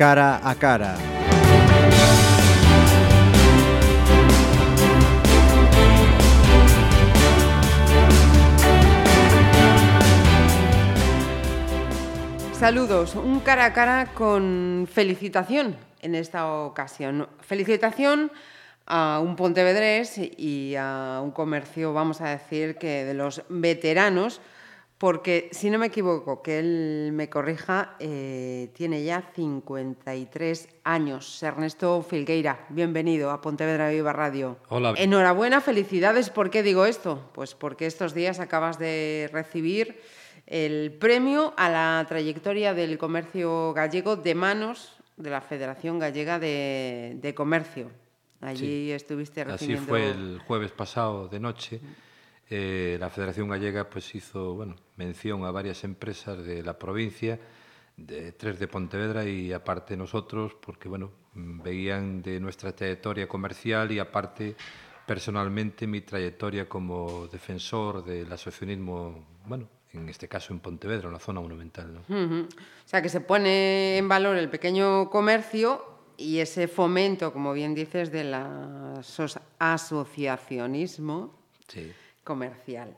cara a cara. Saludos, un cara a cara con felicitación en esta ocasión. Felicitación a un pontevedrés y a un comercio, vamos a decir, que de los veteranos, porque si no me equivoco, que él me corrija, eh, tiene ya 53 años. Ernesto Filgueira, bienvenido a Pontevedra Viva Radio. Hola. Enhorabuena, felicidades. ¿Por qué digo esto? Pues porque estos días acabas de recibir el premio a la trayectoria del comercio gallego de manos de la Federación Gallega de, de Comercio. Allí Sí. estuviste Así recibiendo... fue el jueves pasado de noche. Eh, la Federación Gallega pues hizo bueno, mención a varias empresas de la provincia, de tres de Pontevedra y aparte nosotros, porque bueno, mm, veían de nuestra trayectoria comercial y aparte personalmente mi trayectoria como defensor del asociacionismo, bueno, en este caso en Pontevedra, en la zona monumental. O sea, que se pone en valor el pequeño comercio y ese fomento, como bien dices, del asociacionismo Sí. Comercial.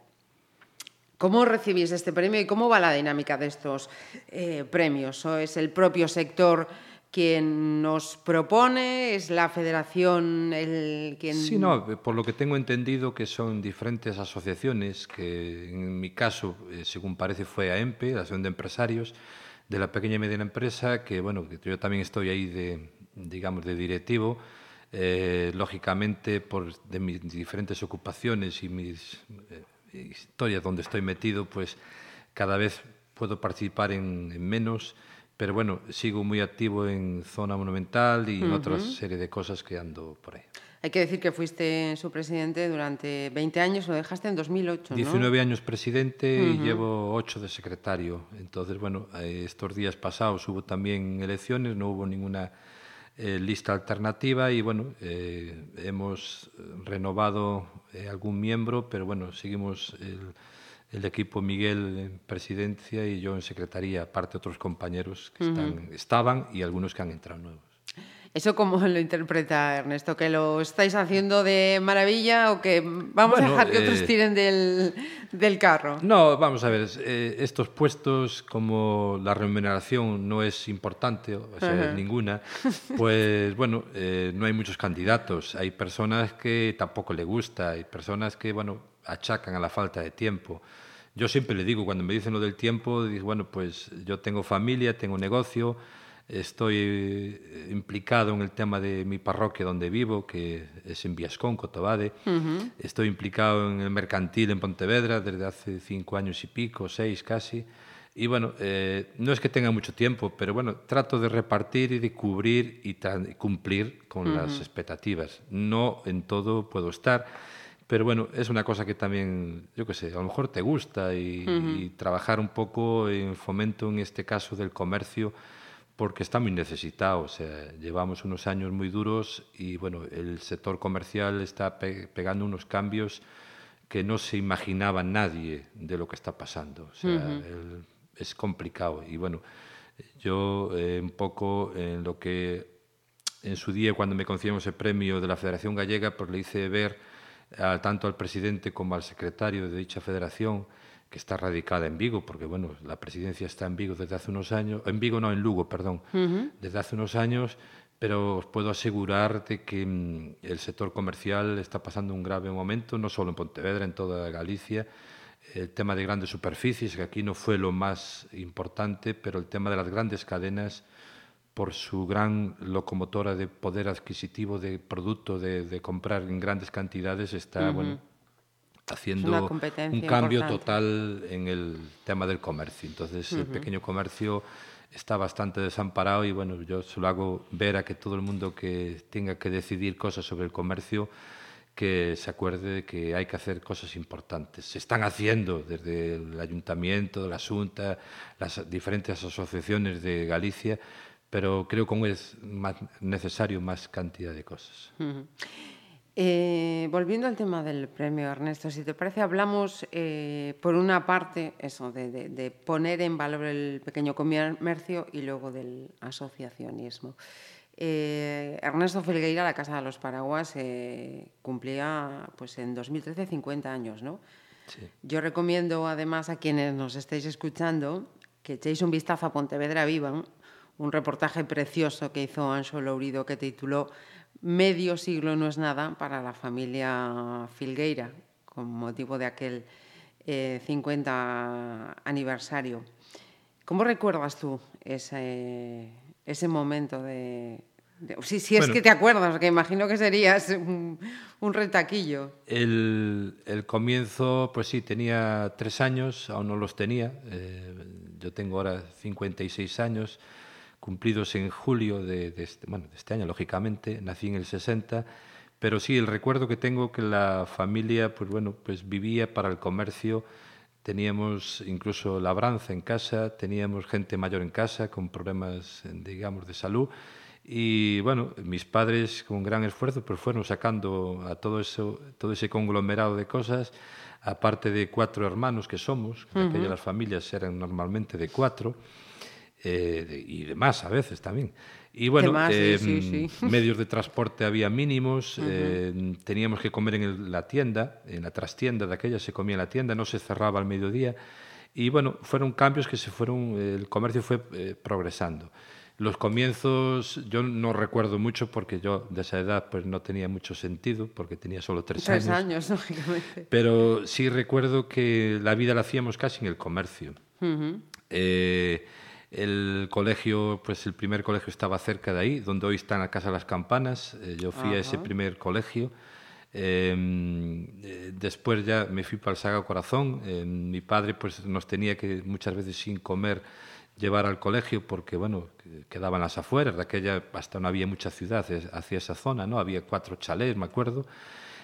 ¿Cómo recibís este premio y cómo va la dinámica de estos eh, premios? ¿O es el propio sector quien nos propone? ¿Es la federación el quien...? Sí, no, por lo que tengo entendido que son diferentes asociaciones, que en mi caso, eh, según parece, fue AEMPE, la Asociación de Empresarios de la Pequeña y Mediana Empresa, que bueno, yo también estoy ahí de, digamos, de directivo, eh, lógicamente por de mis diferentes ocupaciones y mis eh, historias donde estoy metido, pues cada vez puedo participar en, en menos, pero bueno, sigo muy activo en zona monumental y en otra serie de cosas que ando por ahí. Hay que decir que fuiste su presidente durante 20 años, lo dejaste en 2008, ¿no? 19 años presidente y llevo 8 de secretario. Entonces, bueno, eh, estos días pasados hubo también elecciones, no hubo ninguna eh, lista alternativa y, bueno, eh, hemos renovado eh, algún miembro, pero bueno, seguimos el, el equipo Miguel en presidencia y yo en secretaría, aparte otros compañeros que están, estaban y algunos que han entrado nuevos. ¿Eso cómo lo interpreta Ernesto? ¿Que lo estáis haciendo de maravilla o que vamos Bueno, a dejar que otros eh, tiren del, del carro? No, vamos a ver, eh, estos puestos, como la remuneración no es importante, o sea, Ajá. ninguna, pues bueno, eh, no hay muchos candidatos. Hay personas que tampoco le gusta, hay personas que, bueno, achacan a la falta de tiempo. Yo siempre le digo, cuando me dicen lo del tiempo, digo, bueno, pues yo tengo familia, tengo negocio, estoy eh, implicado en el tema de mi parroquia donde vivo, que es en Viascón, Cotobade. Estoy implicado en el mercantil en Pontevedra desde hace cinco años y pico, seis casi. Y bueno, eh, no es que tenga mucho tiempo, pero bueno, trato de repartir y de cubrir y cumplir con las expectativas. No en todo puedo estar, pero bueno, es una cosa que también, yo qué sé, a lo mejor te gusta y, y trabajar un poco en fomento, en este caso, del comercio, porque está muy necesitado. O sea, llevamos unos años muy duros y bueno, el sector comercial está pe- pegando unos cambios que no se imaginaba nadie de lo que está pasando. O sea, el- es complicado. Y bueno, yo eh, un poco en lo que en su día, cuando me concedieron ese premio de la Federación Gallega, pues le hice ver a- tanto al presidente como al secretario de dicha federación, que está radicada en Vigo, porque bueno, la presidencia está en Vigo desde hace unos años, en Vigo no, en Lugo, perdón, desde hace unos años, pero os puedo asegurar de que mm, el sector comercial está pasando un grave momento, no solo en Pontevedra, en toda Galicia. El tema de grandes superficies, que aquí no fue lo más importante, pero el tema de las grandes cadenas, por su gran locomotora de poder adquisitivo de producto, de, de comprar en grandes cantidades, está bueno, haciendo un cambio importante. total en el tema del comercio. Entonces, el pequeño comercio está bastante desamparado y bueno, yo se lo hago ver a que todo el mundo que tenga que decidir cosas sobre el comercio que se acuerde de que hay que hacer cosas importantes. Se están haciendo desde el ayuntamiento, la Junta, las diferentes asociaciones de Galicia, pero creo que aún es más necesario más cantidad de cosas. Eh, volviendo al tema del premio, Ernesto, si te parece, hablamos eh, por una parte eso de, de, de, poner en valor el pequeño comercio y luego del asociacionismo. Eh, Ernesto Felgueira, la Casa de los Paraguas, cumplía pues, en 2013 50 años. ¿no? Sí. Yo recomiendo además a quienes nos estéis escuchando que echéis un vistazo a Pontevedra Viva, un reportaje precioso que hizo Ancho Lourido que tituló Medio siglo no es nada para la familia Filgueira, con motivo de aquel eh, 50 aniversario. ¿Cómo recuerdas tú ese, ese momento de, de si, si, es bueno, que te acuerdas, que imagino que serías un, un retaquillo. El, el, comienzo, pues sí, tenía tres años, aún no los tenía. Eh, yo tengo ahora 56 años cumplidos en julio de, de, este, bueno, de este año, lógicamente, nací en el 60, pero sí, el recuerdo que tengo que la familia, pues bueno, pues vivía para el comercio, teníamos incluso labranza en casa, teníamos gente mayor en casa con problemas, digamos, de salud, y bueno, mis padres con gran esfuerzo pues fueron sacando a todo eso, todo ese conglomerado de cosas, aparte de cuatro hermanos que somos, uh -huh. aquellas las familias eran normalmente de cuatro, eh, y demás a veces también. Y bueno, más, eh, sí, sí, sí. medios de transporte había mínimos, uh -huh. eh, teníamos que comer en el, la tienda, en la trastienda de aquella se comía en la tienda, no se cerraba al mediodía. Y bueno, fueron cambios que se fueron, el comercio fue eh, progresando. Los comienzos yo no recuerdo mucho porque yo de esa edad pues no tenía mucho sentido porque tenía solo tres, tres años. años. lógicamente. Pero sí recuerdo que la vida la hacíamos casi en el comercio. Uh -huh. eh, el colegio, pues el primer colegio estaba cerca de ahí, donde hoy está en la Casa de las Campanas. Eh, yo fui -huh. a ese primer colegio. Eh, después ya me fui para el Sagrado Corazón. Eh, mi padre pues nos tenía que muchas veces sin comer llevar al colegio porque bueno quedaban las afueras de aquella hasta no había mucha ciudad hacia esa zona no había cuatro chalés me acuerdo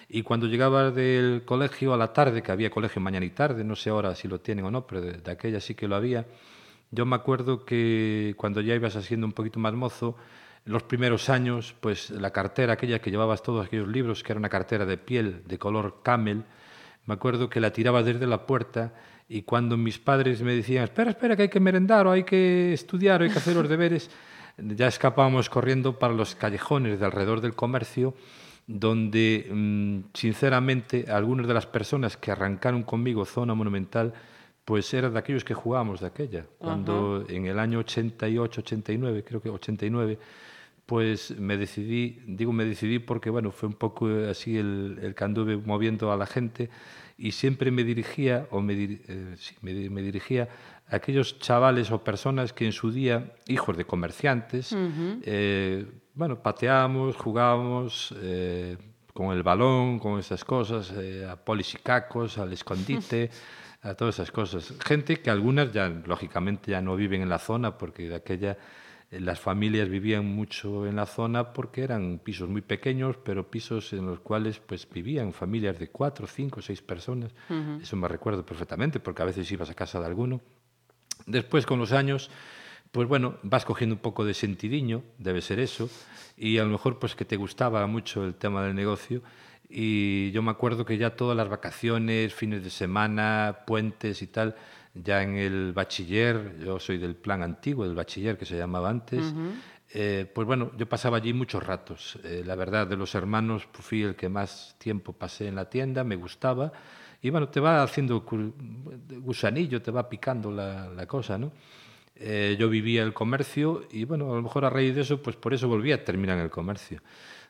y cuando llegaba del colegio a la tarde que había colegio mañana y tarde no sé ahora si lo tienen o no pero de, de aquella sí que lo había yo me acuerdo que cuando ya ibas haciendo un poquito más mozo los primeros años pues la cartera aquella que llevabas todos aquellos libros que era una cartera de piel de color camel me acuerdo que la tiraba desde la puerta y cuando mis padres me decían, espera, espera, que hay que merendar o hay que estudiar o hay que hacer los deberes, ya escapábamos corriendo para los callejones de alrededor del comercio, donde, mmm, sinceramente, algunas de las personas que arrancaron conmigo Zona Monumental, pues eran de aquellos que jugábamos de aquella. Cuando en el año 88, 89, creo que 89, pues me decidí, digo me decidí porque, bueno, fue un poco así el, el que anduve moviendo a la gente, y siempre me dirigía, o me, eh, sí, me, me, dirigía a aquellos chavales o personas que en su día, hijos de comerciantes, uh -huh. eh, bueno, pateábamos, jugábamos eh, con el balón, con esas cosas, a polis y cacos, al escondite, a todas esas cosas. Gente que algunas ya, lógicamente, ya no viven en la zona porque de aquella las familias vivían mucho en la zona porque eran pisos muy pequeños, pero pisos en los cuales pues vivían familias de cuatro, cinco, seis personas. Uh -huh. Eso me recuerdo perfectamente porque a veces ibas a casa de alguno. Después, con los años, pues bueno, vas cogiendo un poco de sentidiño, debe ser eso, y a lo mejor pues que te gustaba mucho el tema del negocio. Y yo me acuerdo que ya todas las vacaciones, fines de semana, puentes y tal, ya en el bachiller, yo soy del plan antiguo, del bachiller que se llamaba antes, uh -huh. eh, pues bueno, yo pasaba allí muchos ratos. Eh, la verdad, de los hermanos pues fui el que más tiempo pasé en la tienda, me gustaba, y bueno, te va haciendo gusanillo, te va picando la, la cosa, ¿no? Eh, yo vivía el comercio y bueno, a lo mejor a raíz de eso, pues por eso volví a terminar en el comercio.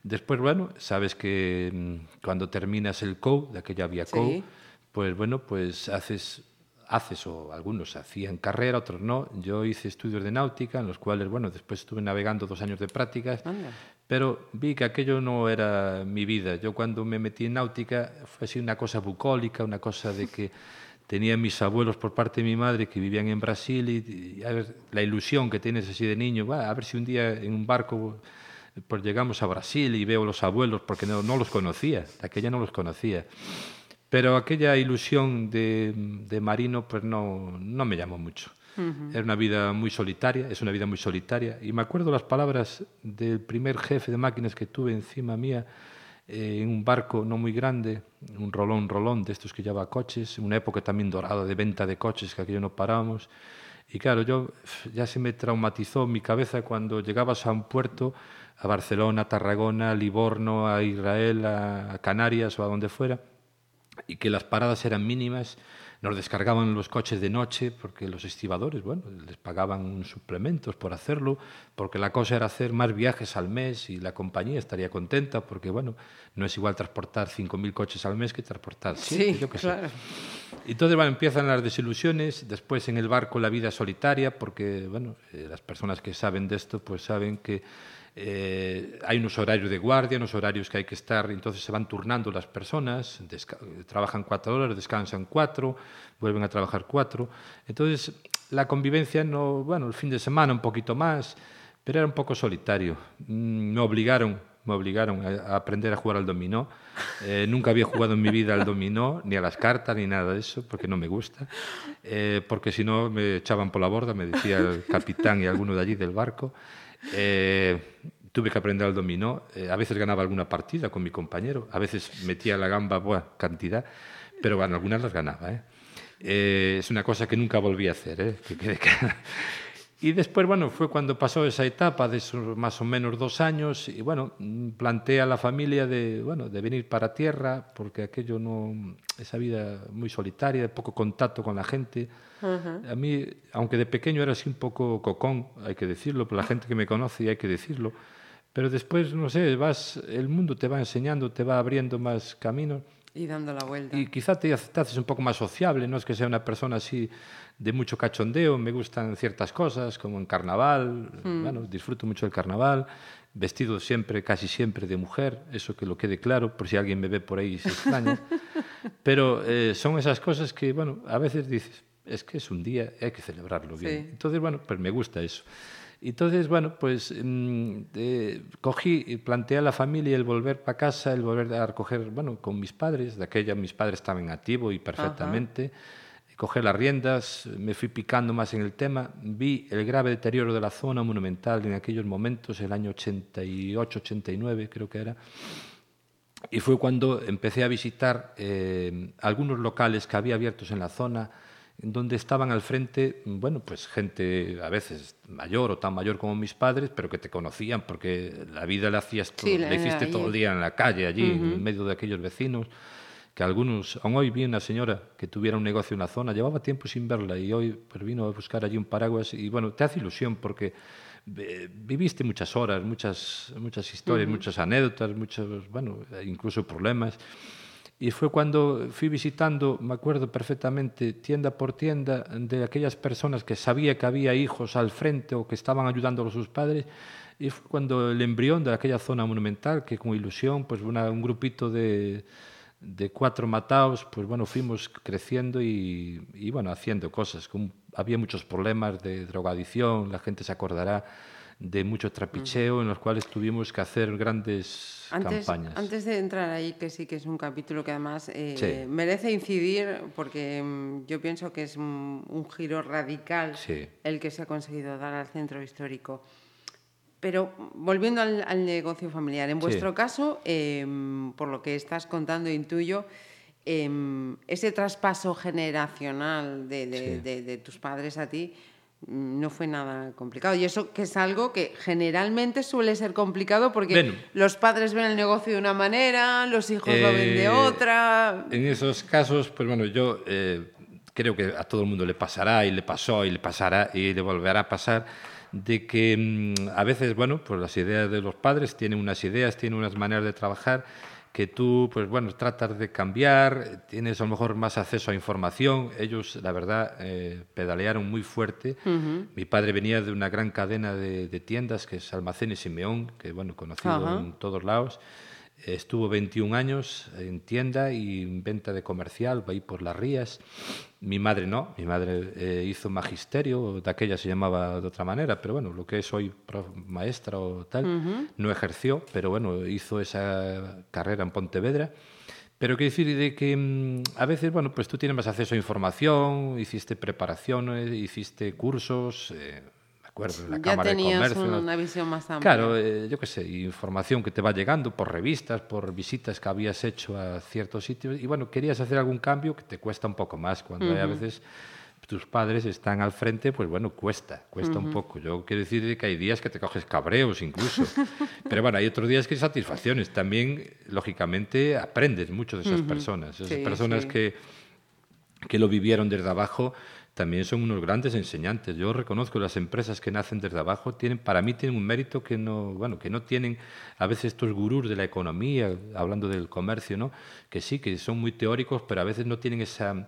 Después, bueno, sabes que mmm, cuando terminas el COU, de aquella había COU, sí. pues bueno, pues haces haces o algunos hacían carrera, otros no. Yo hice estudios de náutica, en los cuales, bueno, después estuve navegando dos años de prácticas, Anda. pero vi que aquello no era mi vida. Yo cuando me metí en náutica fue así una cosa bucólica, una cosa de que tenía mis abuelos por parte de mi madre que vivían en Brasil y, y a ver, la ilusión que tienes así de niño, va, a ver si un día en un barco pues llegamos a Brasil y veo los abuelos, porque no, no los conocía, aquella no los conocía. Pero aquella ilusión de, de marino pues no, no, me llamó mucho. Uh -huh. Era una vida muy solitaria, es una vida muy solitaria. Y me acuerdo las palabras del primer jefe de máquinas que tuve encima mía, eh, en un barco no muy grande, un rolón, rolón de estos que lleva coches, una época también dorada de venta de coches que aquello no paramos. Y claro, yo ya se me traumatizó mi cabeza cuando llegabas a un puerto, a Barcelona, a Tarragona, a Livorno, a Israel, a Canarias o a donde fuera, y que las paradas eran mínimas nos descargaban los coches de noche porque los estibadores, bueno, les pagaban suplementos por hacerlo, porque la cosa era hacer más viajes al mes y la compañía estaría contenta porque, bueno, no es igual transportar 5.000 coches al mes que transportar sí, yo qué claro. sé. Entonces, bueno, empiezan las desilusiones, después en el barco la vida solitaria, porque, bueno, eh, las personas que saben de esto, pues saben que eh, hay unos horarios de guardia, unos horarios que hay que estar, entonces se van turnando las personas, trabajan cuatro horas, descansan cuatro, vuelven a trabajar cuatro. Entonces la convivencia, no, bueno, el fin de semana un poquito más, pero era un poco solitario. Mm, me obligaron, me obligaron a aprender a jugar al dominó. Eh, nunca había jugado en mi vida al dominó, ni a las cartas, ni nada de eso, porque no me gusta. Eh, porque si no me echaban por la borda, me decía el capitán y alguno de allí del barco. Eh, tuve que aprender al dominó. Eh, a veces ganaba alguna partida con mi compañero, a veces metía la gamba buena cantidad, pero bueno, algunas las ganaba. ¿eh? Eh, es una cosa que nunca volví a hacer, ¿eh? que quede Y después, bueno, fue cuando pasó esa etapa de esos más o menos dos años y, bueno, planteé a la familia de, bueno, de venir para tierra, porque aquello no, esa vida muy solitaria, de poco contacto con la gente. A mí, aunque de pequeño era así un poco cocón, hay que decirlo, por la gente que me conoce y hay que decirlo, pero después, no sé, vas, el mundo te va enseñando, te va abriendo más caminos. Y dando la vuelta. Y quizá te, te, haces un poco más sociable, no es que sea una persona así de mucho cachondeo, me gustan ciertas cosas, como en carnaval, mm. bueno, disfruto mucho del carnaval, vestido siempre, casi siempre de mujer, eso que lo quede claro, por si alguien me ve por ahí y se extraña. Pero eh, son esas cosas que, bueno, a veces dices, es que es un día, hay que celebrarlo bien. Sí. Entonces, bueno, pues me gusta eso. Entonces, bueno, pues mmm, eh, cogí y planteé a la familia el volver para casa, el volver a recoger, bueno, con mis padres, de aquella mis padres estaban activos y perfectamente, Ajá. Coger las riendas, me fui picando más en el tema, vi el grave deterioro de la zona monumental en aquellos momentos, el año 88, 89 creo que era, y fue cuando empecé a visitar eh, algunos locales que había abiertos en la zona, donde estaban al frente, bueno, pues gente a veces mayor o tan mayor como mis padres, pero que te conocían porque la vida la hacías sí, la, hiciste todo el día en la calle, allí, uh -huh. en medio de aquellos vecinos, que algunos, aún hoy vi una señora que tuviera un negocio en una zona, llevaba tiempo sin verla y hoy pues, vino a buscar allí un paraguas y bueno, te hace ilusión porque eh, viviste muchas horas, muchas, muchas historias, uh -huh. muchas anécdotas, muchos, bueno, incluso problemas. Y fue cuando fui visitando, me acuerdo perfectamente, tienda por tienda, de aquellas personas que sabía que había hijos al frente o que estaban ayudando a sus padres. Y fue cuando el embrión de aquella zona monumental, que con ilusión, pues una, un grupito de, de cuatro mataos, pues bueno, fuimos creciendo y, y bueno, haciendo cosas. Había muchos problemas de drogadicción, la gente se acordará de mucho trapicheo, mm. en los cuales tuvimos que hacer grandes antes, campañas. Antes de entrar ahí, que sí que es un capítulo que además eh, sí. merece incidir, porque mm, yo pienso que es un, un giro radical sí. el que se ha conseguido dar al centro histórico. Pero volviendo al, al negocio familiar, en vuestro caso, eh, por lo que estás contando, intuyo, eh, ese traspaso generacional de, de, de, de tus padres a ti no fue nada complicado. Y eso que es algo que generalmente suele ser complicado porque bueno, los padres ven el negocio de una manera, los hijos eh, lo ven de otra. En esos casos, pues bueno, yo eh, creo que a todo el mundo le pasará y le pasó y le pasará y le volverá a pasar de que mmm, a veces, bueno, pues las ideas de los padres tienen unas ideas, tienen unas maneras de trabajar que tú, pues bueno, tratas de cambiar, tienes a lo mejor más acceso a información. Ellos, la verdad, eh, pedalearon muy fuerte. Uh -huh. Mi padre venía de una gran cadena de, de tiendas, que es Almacenes Simeón, que bueno, conocido uh -huh. en todos lados. Estuvo 21 años en tienda y en venta de comercial, ahí por las rías. Mi madre no, mi madre eh, hizo magisterio, de aquella se llamaba de otra manera, pero bueno, lo que es hoy maestra o tal, uh -huh. no ejerció, pero bueno, hizo esa carrera en Pontevedra. Pero quiero decir de que mm, a veces, bueno, pues tú tienes más acceso a información, hiciste preparaciones, hiciste cursos, eh, acuerdo, la ya Cámara de tenías Comercio. una visión más amplia. Claro, eh, yo qué sé, información que te va llegando por revistas, por visitas que habías hecho a ciertos sitios y bueno, querías hacer algún cambio que te cuesta un poco más cuando hay a veces tus padres están al frente, pues bueno, cuesta, cuesta un poco. Yo quiero decir que hay días que te coges cabreos incluso, pero bueno, hay otros días que satisfacciones. También, lógicamente, aprendes mucho de esas personas, esas Sí, personas sí. que que lo vivieron desde abajo también son unos grandes enseñantes. Yo reconozco las empresas que nacen desde abajo tienen, para mí tienen un mérito que no, bueno, que no tienen a veces estos gurús de la economía, hablando del comercio, ¿no? Que sí, que son muy teóricos, pero a veces no tienen esa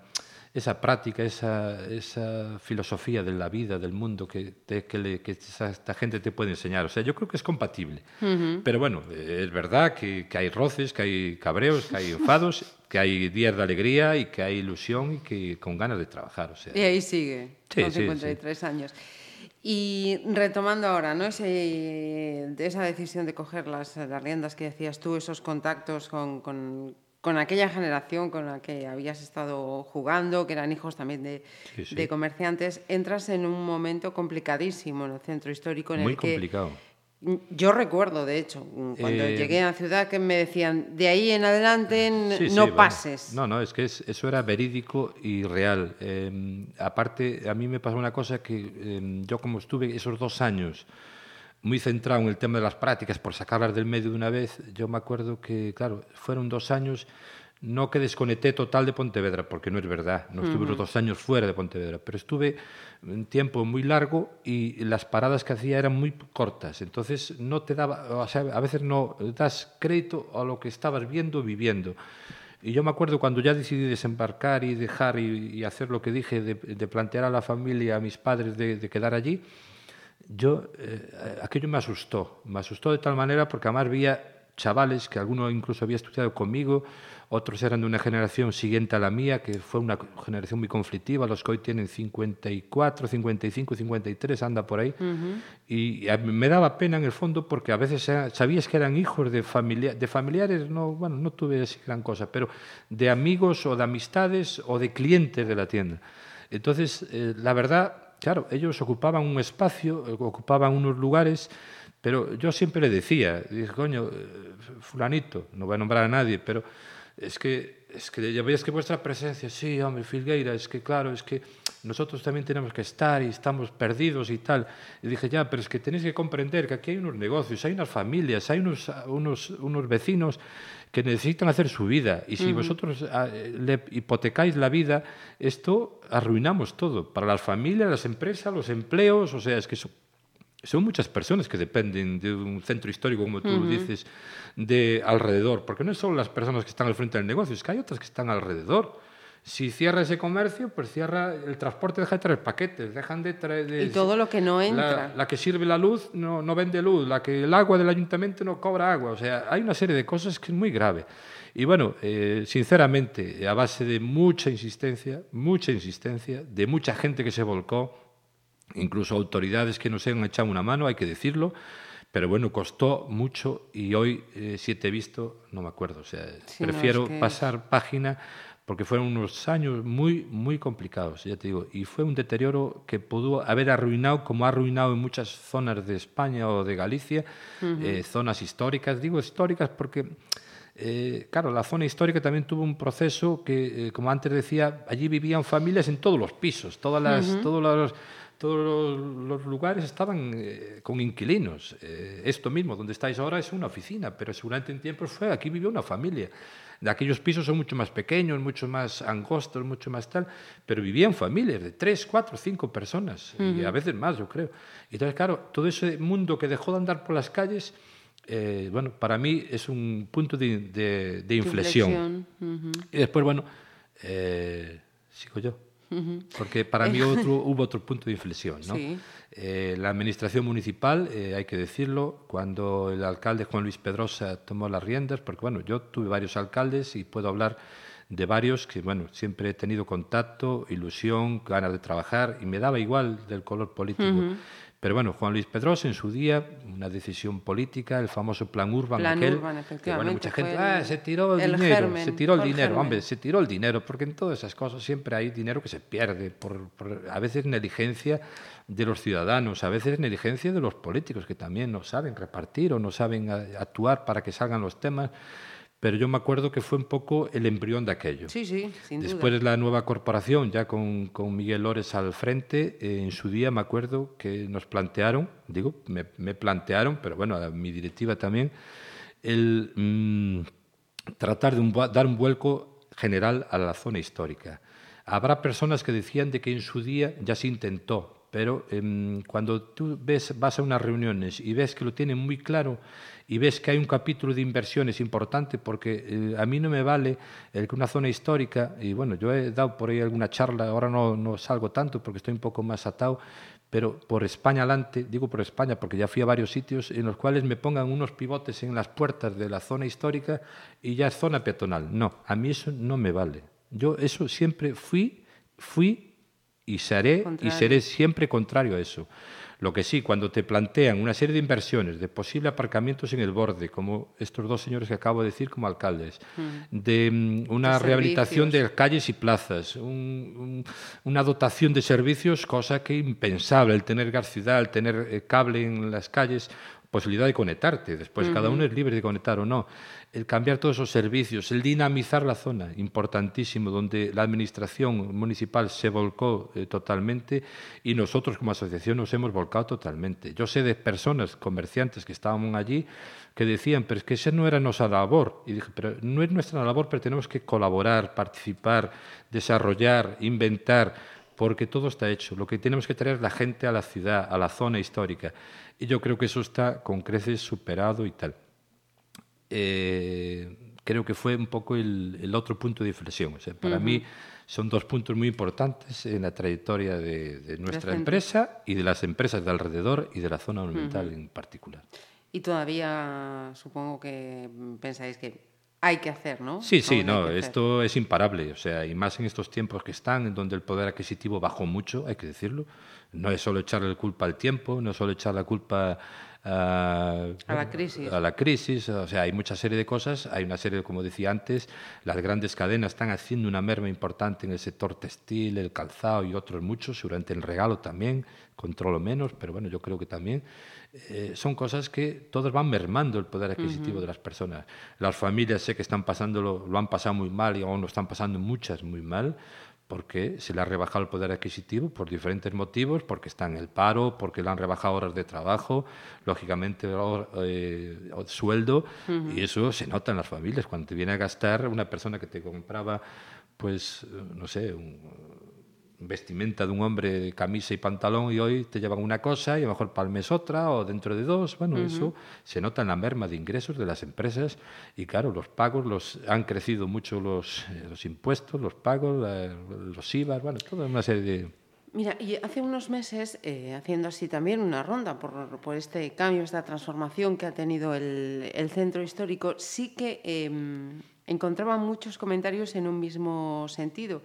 esa práctica, esa, esa filosofía de la vida, del mundo que, te- que, le- que esta gente te puede enseñar. O sea, yo creo que es compatible. Pero bueno, eh, es verdad que, que hay roces, que hay cabreos, que hay enfados, que hay días de alegría y que hay ilusión y que con ganas de trabajar. O sea, Y ahí sigue, Sí, con sí, 53 años. Y retomando ahora, ¿no? Ese, esa decisión de coger las, las riendas que decías tú, esos contactos con, con- con aquella generación con la que habías estado jugando, que eran hijos también de, Sí, sí. de comerciantes, entras en un momento complicadísimo en el centro histórico en muy el que complicado. Yo recuerdo, de hecho, cuando Eh, llegué a la ciudad, que me decían, de ahí en adelante sí, no bueno. pases. No, no, es que es- eso era verídico y real. Eh, aparte, a mí me pasó una cosa que eh, yo como estuve esos dos años muy centrado en el tema de las prácticas por sacarlas del medio de una vez, yo me acuerdo que, claro, fueron dos años, no que desconecté total de Pontevedra, porque no es verdad, no estuve los dos años fuera de Pontevedra, pero estuve un tiempo muy largo y las paradas que hacía eran muy cortas, entonces no te daba, o sea, a veces no das crédito a lo que estabas viendo, viviendo. Y yo me acuerdo cuando ya decidí desembarcar y dejar y, y hacer lo que dije, de, de plantear a la familia, a mis padres, de, de quedar allí, yo, eh, aquello me asustó, me asustó de tal manera porque además veía chavales que alguno incluso había estudiado conmigo, otros eran de una generación siguiente a la mía, que fue una generación muy conflictiva, los que hoy tienen 54, 55, 53, anda por ahí, y a mí me daba pena en el fondo porque a veces sabías que eran hijos de, familia, de familiares, no, bueno, no tuve gran cosa, pero de amigos o de amistades o de clientes de la tienda. Entonces, eh, la verdad, claro, ellos ocupaban un espacio, eh, ocupaban unos lugares, pero yo siempre le decía, dije, coño, eh, fulanito, no voy a nombrar a nadie, pero es que, es que ya veis que vuestra presencia, sí, hombre, Filgueira, es que claro, es que nosotros también tenemos que estar y estamos perdidos y tal. Y dije, ya, pero es que tenéis que comprender que aquí hay unos negocios, hay unas familias, hay unos, unos, unos vecinos que necesitan hacer su vida. Y si vosotros ah, le hipotecáis la vida, esto arruinamos todo. Para las familias, las empresas, los empleos, o sea, es que son muchas personas que dependen de un centro histórico, como tú dices, de alrededor. Porque no solo las personas que están al frente del negocio, es que hay otras que están alrededor. Si cierra ese comercio, pues cierra el transporte, deja de traer paquetes, dejan de traer... de- Y todo lo que no entra. la, la que sirve la luz no, no vende luz, la que el agua del ayuntamiento no cobra agua. O sea, hay una serie de cosas que es muy grave. Y bueno, eh, sinceramente, a base de mucha insistencia, mucha insistencia, de mucha gente que se volcó, incluso autoridades que nos han echado una mano, hay que decirlo, pero bueno, costó mucho y hoy, eh, si te he visto, no me acuerdo. O sea, no, prefiero es que- pasar página porque fueron unos años muy, muy complicados, ya te digo, y fue un deterioro que pudo haber arruinado, como ha arruinado en muchas zonas de España o de Galicia, eh, zonas históricas. Digo históricas porque, eh, claro, la zona histórica también tuvo un proceso que, eh, como antes decía, allí vivían familias en todos los pisos, todas las, todos los todos los, lugares estaban eh, con inquilinos. Eh, esto mismo, donde estáis ahora, es una oficina, pero seguramente en tiempos fue, aquí vivió una familia. De aquellos pisos son mucho más pequeños, mucho más angostos, mucho más tal, pero vivían familias de tres, cuatro, cinco personas, y a veces más, yo creo. Y entonces, claro, todo ese mundo que dejó de andar por las calles, eh, bueno, para mí es un punto de, de- de inflexión. Inflexión, ujú. Y después, bueno, eh, sigo yo. Porque para mí otro, hubo otro punto de inflexión. ¿no? Sí. Eh, la administración municipal, eh, hay que decirlo, cuando el alcalde Juan Luis Pedrosa tomó las riendas, porque bueno, yo tuve varios alcaldes y puedo hablar de varios que bueno, siempre he tenido contacto, ilusión, ganas de trabajar y me daba igual del color político. Pero bueno, Juan Luis Pedrosa en su día, una decisión política, el famoso plan Urban, Plan aquel, Urban, que bueno, mucha gente, ah, se tiró el, el dinero, germen, se tiró el dinero, germen. hombre, se tiró el dinero, porque en todas esas cosas siempre hay dinero que se pierde, por, por a veces negligencia de los ciudadanos, a veces negligencia de los políticos que también no saben repartir o no saben actuar para que salgan los temas. Pero yo me acuerdo que fue un poco el embrión de aquello. Sí, sí, sin Después duda. la nueva corporación, ya con, con Miguel Lores al frente, eh, en su día me acuerdo que nos plantearon, digo, me, me plantearon, pero bueno, a mi directiva también, el mm, tratar de un dar un vuelco general a la zona histórica. Habrá personas que decían de que en su día ya se intentó, pero em, cuando tú ves, vas a unas reuniones y ves que lo tienen muy claro y ves que hay un capítulo de inversiones importante, porque eh, a mí no me vale el que una zona histórica, y bueno, yo he dado por ahí alguna charla, ahora no, no salgo tanto porque estoy un poco más atado, pero por España adelante, digo por España porque ya fui a varios sitios en los cuales me pongan unos pivotes en las puertas de la zona histórica y ya es zona peatonal. No, a mí eso no me vale. Yo eso siempre fui, fui y seré y seré siempre contrario a eso. Lo que sí, cuando te plantean una serie de inversiones, de posible aparcamientos en el borde, como estos dos señores que acabo de decir como alcaldes, de mm, una De rehabilitación de calles y plazas, un- un- una dotación de servicios, cosa que impensable, el tener gas ciudad, el tener eh, cable en las calles, posibilidad de conectarte. Después cada uno es libre de conectar o no. El cambiar todos esos servicios, el dinamizar la zona, importantísimo, donde la administración municipal se volcó eh, totalmente y nosotros como asociación nos hemos volcado totalmente. Yo sé de personas, comerciantes que estaban allí, que decían, pero es que esa no era nuestra labor. Y dije, pero no es nuestra labor, pero tenemos que colaborar, participar, desarrollar, inventar, porque todo está hecho. Lo que tenemos que traer es la gente a la ciudad, a la zona histórica. Y yo creo que eso está con creces superado y tal. Eh, creo que fue un poco el, el otro punto de inflexión. O sea, para mí son dos puntos muy importantes en la trayectoria de, de nuestra centro. empresa y de las empresas de alrededor y de la zona monumental en particular. Y todavía supongo que pensáis que hay que hacer, ¿no? Sí, sí, Aún no, esto es imparable, o sea, y más en estos tiempos que están, en donde el poder adquisitivo bajó mucho, hay que decirlo. No es solo echarle la culpa al tiempo, no es solo echar la culpa a, A la crisis. a la crisis, o sea, hay mucha serie de cosas, hay una serie, como decía antes, las grandes cadenas están haciendo una merma importante en el sector textil, el calzado y otros muchos, seguramente el regalo también, controlo menos, pero bueno, yo creo que también eh, son cosas que todos van mermando el poder adquisitivo de las personas. Las familias sé que están pasándolo, lo han pasado muy mal y aún lo están pasando muchas muy mal porque se le ha rebajado el poder adquisitivo por diferentes motivos, porque está en el paro, porque le han rebajado horas de trabajo, lógicamente eh, sueldo, y eso se nota en las familias. Cuando te viene a gastar una persona que te compraba, pues, eh, no sé, un, vestimenta de un hombre de camisa y pantalón y hoy te llevan una cosa y a lo mejor para el mes otra o dentro de dos. Bueno, eso se nota en la merma de ingresos de las empresas y claro, los pagos, los han crecido mucho los, eh, los impuestos, los pagos, los IVA, bueno, toda una serie de... Mira, y hace unos meses, eh, haciendo así también una ronda por, por este cambio, esta transformación que ha tenido el, el centro histórico, sí que eh, encontraba muchos comentarios en un mismo sentido,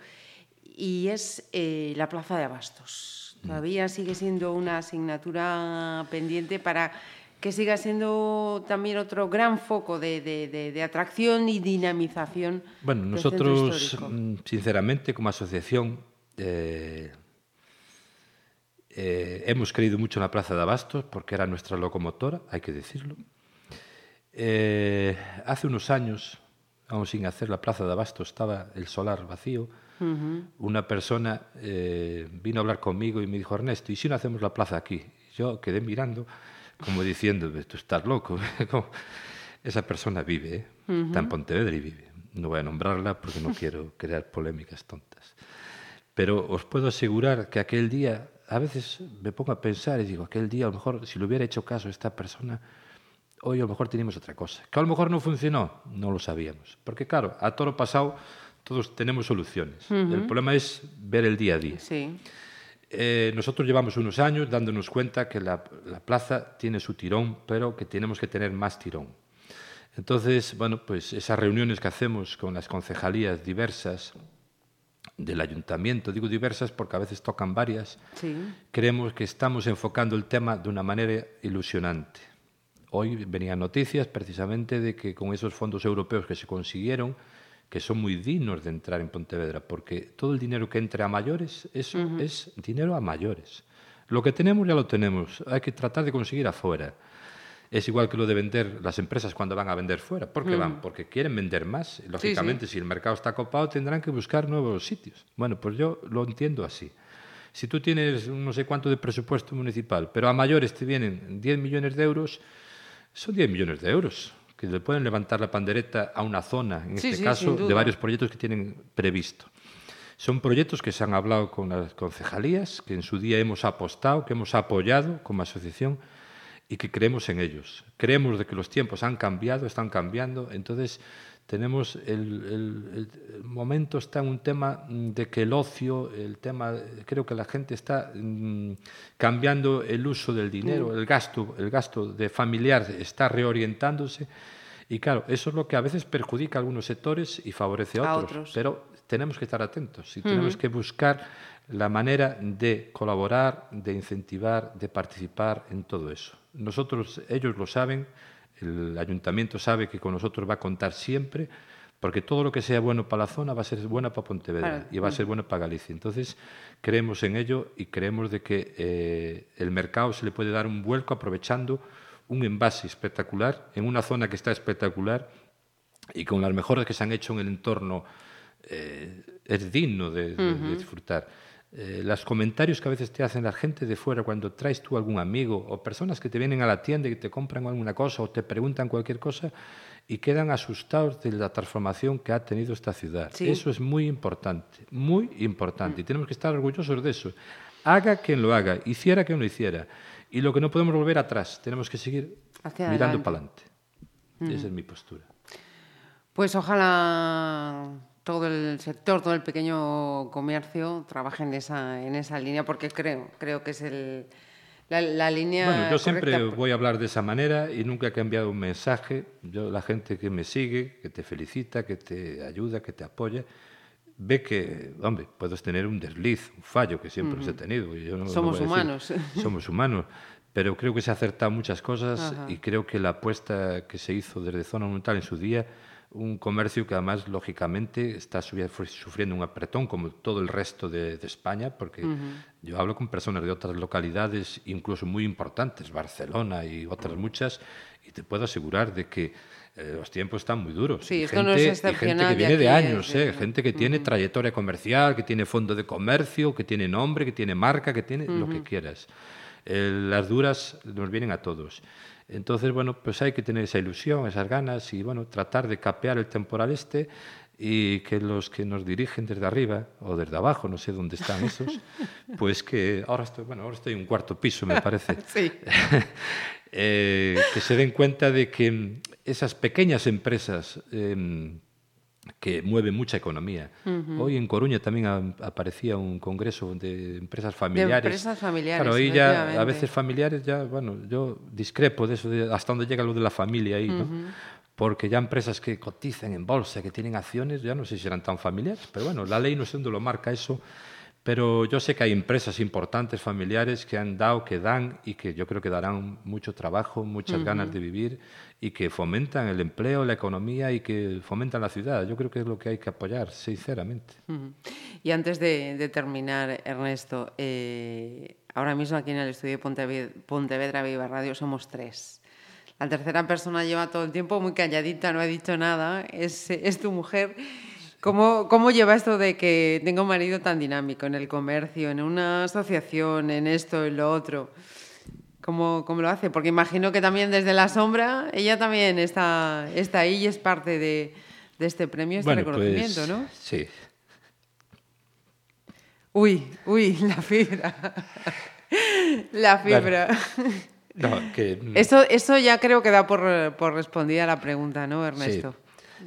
y es eh, la plaza de Abastos. Todavía sigue siendo una asignatura pendiente para que siga siendo también otro gran foco de, de- de- de atracción y dinamización. Bueno, del nosotros, mm, sinceramente, como asociación, eh, eh, hemos creído mucho en la Plaza de Abastos porque era nuestra locomotora, hay que decirlo. Eh, hace unos años, aún sin hacer la Plaza de Abastos, estaba el solar vacío. Una persona eh, vino a hablar conmigo y me dijo, Ernesto, ¿y si no hacemos la plaza aquí? Y yo quedé mirando, como diciendo, tú estás loco. Esa persona vive, ¿eh? está en Pontevedra y vive. No voy a nombrarla porque no quiero crear polémicas tontas. Pero os puedo asegurar que aquel día, a veces me pongo a pensar y digo, aquel día a lo mejor si le hubiera hecho caso a esta persona, hoy a lo mejor teníamos otra cosa. Que a lo mejor no funcionó, no lo sabíamos. Porque claro, a toro pasado todos tenemos soluciones. El problema es ver el día a día. Sí. Eh, nosotros llevamos unos años dándonos cuenta que la, la plaza tiene su tirón, pero que tenemos que tener más tirón. Entonces, bueno, pues esas reuniones que hacemos con las concejalías diversas, del ayuntamiento, digo diversas porque a veces tocan varias, Sí. creemos que estamos enfocando el tema de una manera ilusionante. Hoy venían noticias precisamente de que con esos fondos europeos que se consiguieron, que son muy dignos de entrar en Pontevedra, porque todo el dinero que entre a mayores, eso es dinero a mayores. Lo que tenemos ya lo tenemos, hay que tratar de conseguir afuera. Es igual que lo de vender las empresas cuando van a vender fuera. ¿Por qué van? Porque quieren vender más. Lógicamente, si el mercado está copado, tendrán que buscar nuevos sitios. Bueno, pues yo lo entiendo así. Si tú tienes no sé cuánto de presupuesto municipal, pero a mayores te vienen 10 millones de euros, son 10 millones de euros que le pueden levantar la pandereta a una zona, en Sí, este sí, caso, de varios proyectos que tienen previsto. Son proyectos que se han hablado con las concejalías, que en su día hemos apostado, que hemos apoyado como asociación y que creemos en ellos. Creemos de que los tiempos han cambiado, están cambiando, entonces tenemos el, el- el momento está en un tema mm, de que el ocio, el tema, creo que la gente está mm, cambiando el uso del dinero, el gasto, el gasto de familiar está reorientándose y claro, eso es lo que a veces perjudica a algunos sectores y favorece a A otros, otros. pero tenemos que estar atentos y tenemos que buscar la manera de colaborar, de incentivar, de participar en todo eso. Nosotros, ellos lo saben, el ayuntamiento sabe que con nosotros va a contar siempre, porque todo lo que sea bueno para la zona va a ser bueno para Pontevedra Claro. y va a ser bueno para Galicia. Entonces, creemos en ello y creemos de que eh, el mercado se le puede dar un vuelco aprovechando un envase espectacular en una zona que está espectacular y con las mejoras que se han hecho en el entorno eh, es digno de disfrutar. Eh, los comentarios que a veces te hacen la gente de fuera cuando traes tú algún amigo o personas que te vienen a la tienda y te compran alguna cosa o te preguntan cualquier cosa y quedan asustados de la transformación que ha tenido esta ciudad. Sí. Eso es muy importante, muy importante y tenemos que estar orgullosos de eso. Haga quien lo haga, hiciera quien lo hiciera. Y lo que no podemos volver atrás, tenemos que seguir Hacia mirando adelante. para adelante. Esa es mi postura. Pues ojalá todo el sector, todo el pequeño comercio trabaje en esa, en esa línea, porque creo, creo que es el, la, la línea. Bueno, yo siempre correcta. voy a hablar de esa manera y nunca he cambiado un mensaje. Yo, la gente que me sigue, que te felicita, que te ayuda, que te apoya, ve que, hombre, puedes tener un desliz, un fallo que siempre los he tenido. yo no- Somos humanos. Somos humanos. Pero creo que se ha acertado muchas cosas Ajá. y creo que la apuesta que se hizo desde Zona Monumental en su día, un comercio que además, lógicamente, está sufriendo un apretón como todo el resto de, de España, porque yo hablo con personas de otras localidades, incluso muy importantes, Barcelona y otras muchas, y te puedo asegurar de que eh, los tiempos están muy duros. Sí, Y esto no es y gente que viene de años, eh, gente que tiene trayectoria comercial, que tiene fondo de comercio, que tiene nombre, que tiene marca, que tiene lo que quieras. Eh, las duras nos vienen a todos. Entonces, bueno, pues hay que tener esa ilusión, esas ganas y, bueno, tratar de capear el temporal este y que los que nos dirigen desde arriba o desde abajo, no sé dónde están esos, pues que ahora estoy, bueno, ahora estoy en un cuarto piso, me parece. Sí. eh, que se den cuenta de que esas pequeñas empresas em, que mueven mucha economía. Hoy en Coruña también a- aparecía un congreso de empresas familiares. empresas familiares, Claro, ya a veces familiares ya, bueno, yo discrepo de eso, de hasta dónde llega lo de la familia ahí, ¿no? Porque ya empresas que cotizan en bolsa, que tienen acciones, ya no sé si serán tan familiares, pero bueno, la ley no sé dónde lo marca eso. Pero yo sé que hay empresas importantes, familiares, que han dado, que dan y que yo creo que darán mucho trabajo, muchas ganas de vivir y que fomentan el empleo, la economía y que fomentan la ciudad. Yo creo que es lo que hay que apoyar, sinceramente. Ujú. Y antes de, de terminar, Ernesto, eh, ahora mismo aquí en el estudio de Pontevedra, Pontevedra Viva Radio somos tres. La tercera persona lleva todo el tiempo muy calladita, no ha dicho nada, es, es tu mujer. ¿Cómo, ¿Cómo lleva esto de que tenga un marido tan dinámico en el comercio, en una asociación, en esto, en lo otro? ¿Cómo, cómo lo hace? Porque imagino que también desde la sombra ella también está, está ahí y es parte de, de este premio, este reconocimiento, pues, ¿no? Sí. Uy, uy, la fibra. la fibra. No, que, mm, Eso, eso ya creo que da por, por respondida la pregunta, ¿no, Ernesto?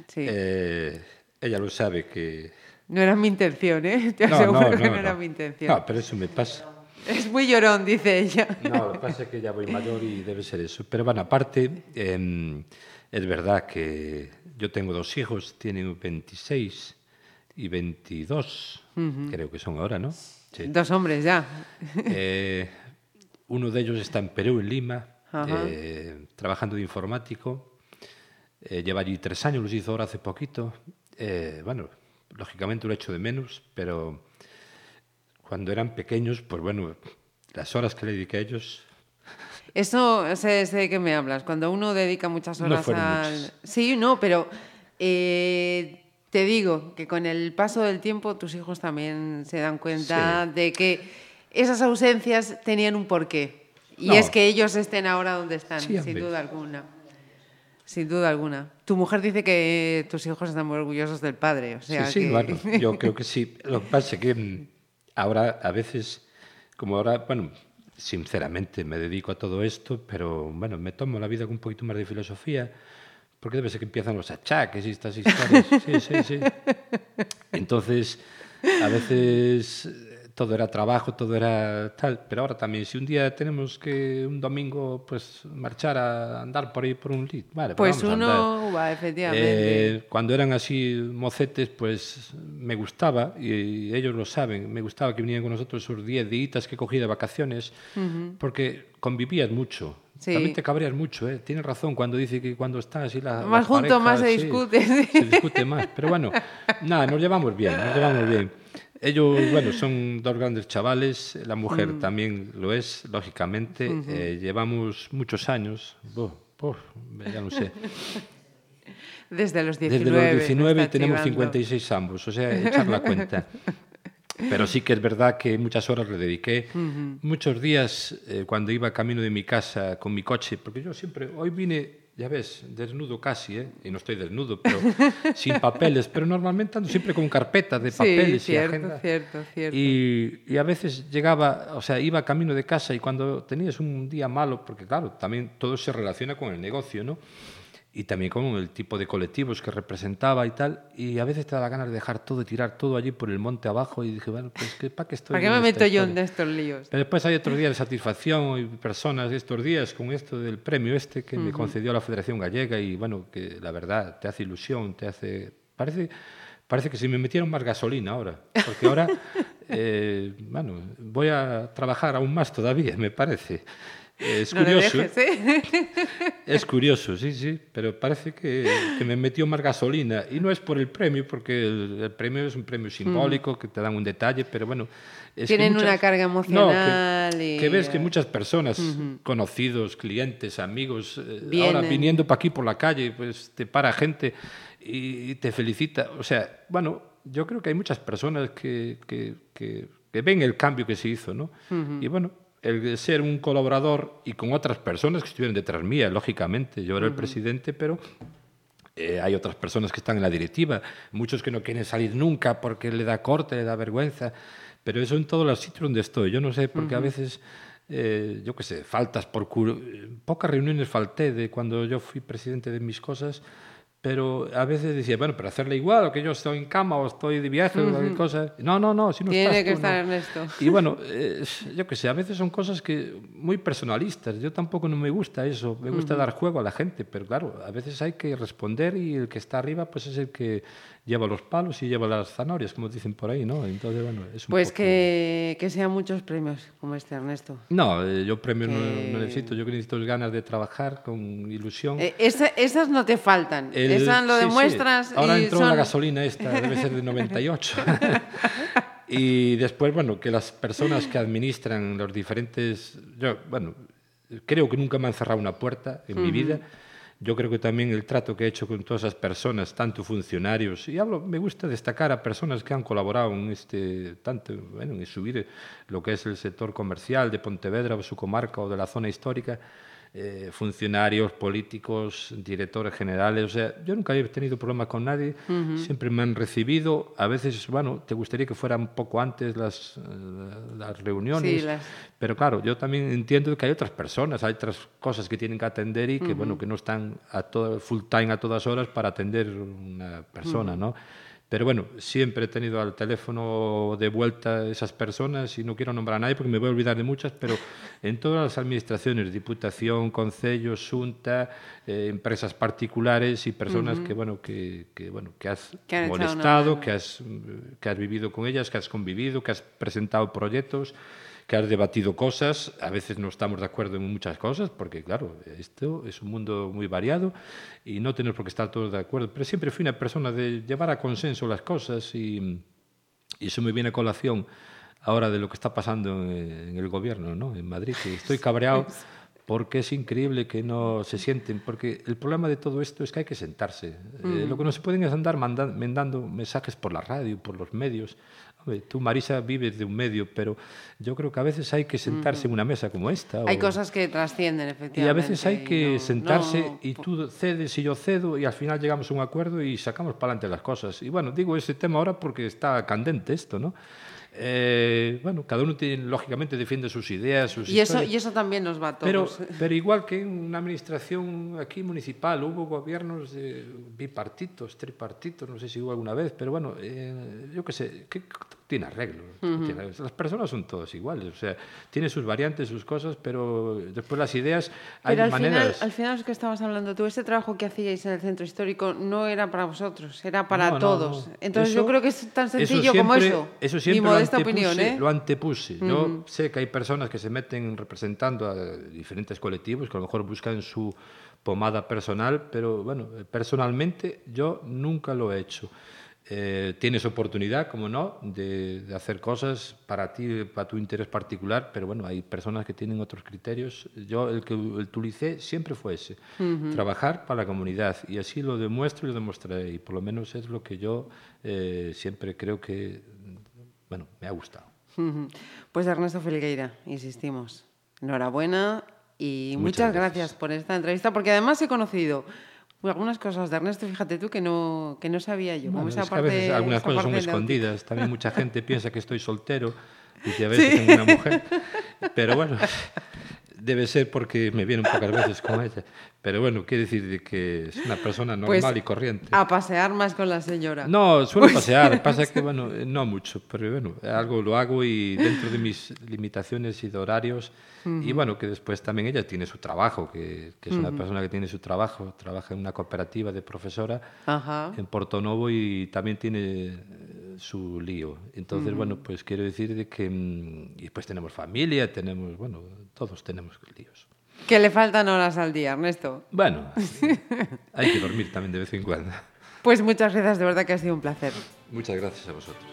Sí. eh, ella lo sabe que... no era mi intención, ¿eh? Te No, aseguro no, que no, no, era mi intención. No, pero eso me pasa. Es muy llorón, dice ella. No, lo que pasa es que ya voy mayor y debe ser eso. Pero bueno, aparte, eh, es verdad que yo tengo dos hijos, tienen 26 y 22, creo que son ahora, ¿no? Sí. Dos hombres ya. Eh, uno de ellos está en Perú, en Lima, eh, trabajando de informático. Eh, lleva allí tres años, los hizo ahora hace poquito. Bueno, lógicamente lo hecho de menos, pero cuando eran pequeños, pues bueno, las horas que le dediqué a ellos eso sé, sé de qué me hablas. Cuando uno dedica muchas horas al. Sí, no, pero eh, te digo que con el paso del tiempo tus hijos también se dan cuenta de que esas ausencias tenían un porqué. Y es que ellos estén ahora donde están, sin duda alguna. Sin duda alguna. Tu mujer dice que tus hijos están muy orgullosos del padre. O sea sí, sí, bueno, yo creo que sí. Lo que pasa es que mm, ahora a veces, como ahora, bueno, sinceramente me dedico a todo esto, pero bueno, me tomo la vida con un poquito más de filosofía, porque debe ser que empiezan los achaques y estas historias. Sí, sí, sí. Entonces, a veces todo era trabajo, todo era tal, pero ahora también, si un día tenemos que un domingo pues marchar a andar por ahí por un lit, vale, pues, pues uno va, efectivamente. Eh, cuando eran así mocetes, pues me gustaba, y ellos lo saben, me gustaba que vinieran con nosotros esos 10 días que cogí de vacaciones, porque convivías mucho. También te cabreas mucho, ¿eh? Tienes razón cuando dice que cuando estás y la. Más junto, más se discute. Se discute más. Pero bueno, nada, nos llevamos bien, nos llevamos bien. Ellos, bueno, son dos grandes chavales, la mujer mm. también lo es, lógicamente. eh, llevamos muchos años, oh, oh, ya no sé. Desde los 19. Desde los 19 tenemos 56 ambos, o sea, echar la cuenta. Pero sí que es verdad que muchas horas le dediqué. Uh -huh. Muchos días eh, cuando iba camino de mi casa con mi coche, porque yo siempre, hoy vine ya ves, desnudo casi, ¿eh? y no estoy desnudo, pero sin papeles, pero normalmente ando siempre con carpetas de papeles sí, cierto, y agenda. Cierto, cierto. Y, y, a veces llegaba, o sea, iba camino de casa y cuando tenías un día malo, porque claro, también todo se relaciona con el negocio, ¿no? Y también con el tipo de colectivos que representaba y tal, y a veces te da ganas de dejar todo, tirar todo allí por el monte abajo y dije, bueno, pues ¿para qué estoy ¿Para qué me meto yo en estos líos? Pero después hay otros días de satisfacción y personas de estos días con esto del premio este que uh -huh. me concedió la Federación Gallega y bueno, que la verdad te hace ilusión, te hace... Parece, parece que si me metieron más gasolina ahora, porque ahora, eh, bueno, voy a trabajar aún más todavía, me parece. Es no curioso. Dejes, ¿eh? Es curioso, sí, sí, pero parece que, que, me metió más gasolina. Y no es por el premio, porque el, el premio es un premio simbólico, mm. que te dan un detalle, pero bueno. Es Tienen que muchas, una carga emocional. No, que, y... que, ves que muchas personas, uh -huh. conocidos, clientes, amigos, eh, ahora viniendo para aquí por la calle, pues te para gente y, y te felicita. O sea, bueno, yo creo que hay muchas personas que, que, que, que ven el cambio que se hizo, ¿no? Uh -huh. Y bueno, el ser un colaborador y con otras personas que estuvieron detrás mía, lógicamente. Yo era el uh -huh. presidente, pero eh, hay otras personas que están en la directiva, muchos que no quieren salir nunca porque le da corte, le da vergüenza, pero eso en todos los sitios donde estoy. Yo no sé, porque uh -huh. a veces, eh, yo qué sé, faltas por... Pocas reuniones falté de cuando yo fui presidente de mis cosas, pero a veces decía, bueno, pero hacerle igual, o que yo estoy en cama o estoy de viaje uh -huh. o cualquier cosa. No, no, no, si no Tiene estás que tú, estar no. Ernesto. Y bueno, eh, yo qué sé, a veces son cosas que muy personalistas. Yo tampoco no me gusta eso. Me gusta uh -huh. dar juego a la gente, pero claro, a veces hay que responder y el que está arriba pues es el que lleva los palos y lleva las zanahorias, como dicen por ahí, ¿no? Entonces, bueno, es un Pues poco... que, que sean muchos premios como este, Ernesto. No, eh, yo premios que... no, no, necesito. Yo necesito es ganas de trabajar con ilusión. Eh, esa, esas no te faltan. El, esas lo sí, demuestras. Sí. Ahora y entró son... la gasolina esta, debe ser de 98. y después, bueno, que las personas que administran los diferentes... Yo, bueno, creo que nunca me han cerrado una puerta en uh -huh. mi vida Yo creo que también el trato que he hecho con todas as personas, tanto funcionarios, y hablo, me gusta destacar a personas que han colaborado en este, tanto, bueno, en subir lo que es el sector comercial de Pontevedra o su comarca o de la zona histórica, eh, funcionarios, políticos, directores generales. O sea, yo nunca he tenido problemas con nadie, uh -huh. siempre me han recibido. A veces, bueno, te gustaría que fueran poco antes las, eh, las reuniones, sí, las... pero claro, yo también entiendo que hay otras personas, hay otras cosas que tienen que atender y que, uh -huh. bueno, que no están a todo, full time a todas horas para atender una persona, uh -huh. ¿no? Pero bueno, siempre he tenido al teléfono de vuelta esas personas y no quiero nombrar a nadie porque me voy a olvidar de muchas, pero en todas las administraciones, Diputación, Concello, Xunta, eh, empresas particulares y personas uh -huh. que, bueno, que, que, bueno, que has que molestado, que has, que has vivido con ellas, que has convivido, que has presentado proyectos que has debatido cosas, a veces no estamos de acuerdo en muchas cosas, porque claro, esto es un mundo muy variado y no tenemos por qué estar todos de acuerdo, pero siempre fui una persona de llevar a consenso las cosas y, y eso me viene a colación ahora de lo que está pasando en, el gobierno, ¿no? en Madrid, que estoy cabreado porque es increíble que no se sienten, porque el problema de todo esto es que hay que sentarse. Mm. Eh, lo que no se pueden es andar mandando mensajes por la radio, por los medios. Tú, Marisa, vives de un medio, pero yo creo que a veces hay que sentarse en una mesa como esta. Hay o... cosas que trascienden, efectivamente. Y a veces hay que no, sentarse no, y tú cedes y yo cedo y al final llegamos a un acuerdo y sacamos para adelante las cosas. Y bueno, digo ese tema ahora porque está candente esto, ¿no? Eh, bueno, cada uno tiene, lógicamente defiende sus ideas, sus y eso, y eso también nos va a todos. Pero, pero igual que en una administración aquí municipal hubo gobiernos de bipartitos, tripartitos, no sé si hubo alguna vez, pero bueno, eh, yo qué sé, ¿qué, tiene arreglo. Uh -huh. las personas son todas iguales, o sea, tiene sus variantes, sus cosas, pero después las ideas hay pero al maneras... Final, al final es que estabas hablando tú, ese trabajo que hacíais en el centro histórico no era para vosotros, era para no, todos. No, Entonces eso, yo creo que es tan sencillo eso siempre, como eso. Eso siempre Mi modesta lo antepuse, opinión, ¿eh? lo antepuse. Uh -huh. Yo sé que hay personas que se meten representando a diferentes colectivos que a lo mejor buscan su pomada personal, pero bueno, personalmente yo nunca lo he hecho. Eh, tienes oportunidad, como no, de, de, hacer cosas para ti, para tu interés particular, pero bueno, hay personas que tienen otros criterios. Yo el que utilicé siempre fue ese, uh -huh. trabajar para la comunidad y así lo demuestro y lo demostraré y por lo menos es lo que yo eh, siempre creo que, bueno, me ha gustado. Uh -huh. Pues Ernesto Felgueira, insistimos, enhorabuena y muchas, muchas gracias. gracias por esta entrevista porque además he conocido algunas cosas de Ernesto, fíjate tú, que no, que no sabía yo. Bueno, esa es parte, que a veces algunas cosas son escondidas. También mucha gente piensa que estoy soltero y que a veces ¿Sí? tengo una mujer. Pero bueno, debe ser porque me vienen pocas veces con ella. Pero bueno, quiere decir de que es una persona normal pues y corriente. A pasear más con la señora. No, suelo pasear. Pasa que, bueno, no mucho, pero bueno, algo lo hago y dentro de mis limitaciones y de horarios. Uh -huh. Y bueno, que después también ella tiene su trabajo, que, que es uh -huh. una persona que tiene su trabajo, trabaja en una cooperativa de profesora en Porto Novo y también tiene su lío. Entonces, bueno, pues quiero decir de que mm, y después tenemos familia, tenemos, bueno, todos tenemos líos. Que le faltan horas al día, Ernesto. Bueno, hay que dormir también de vez en cuando. Pues muchas gracias, de verdad que ha sido un placer. Muchas gracias a vosotros.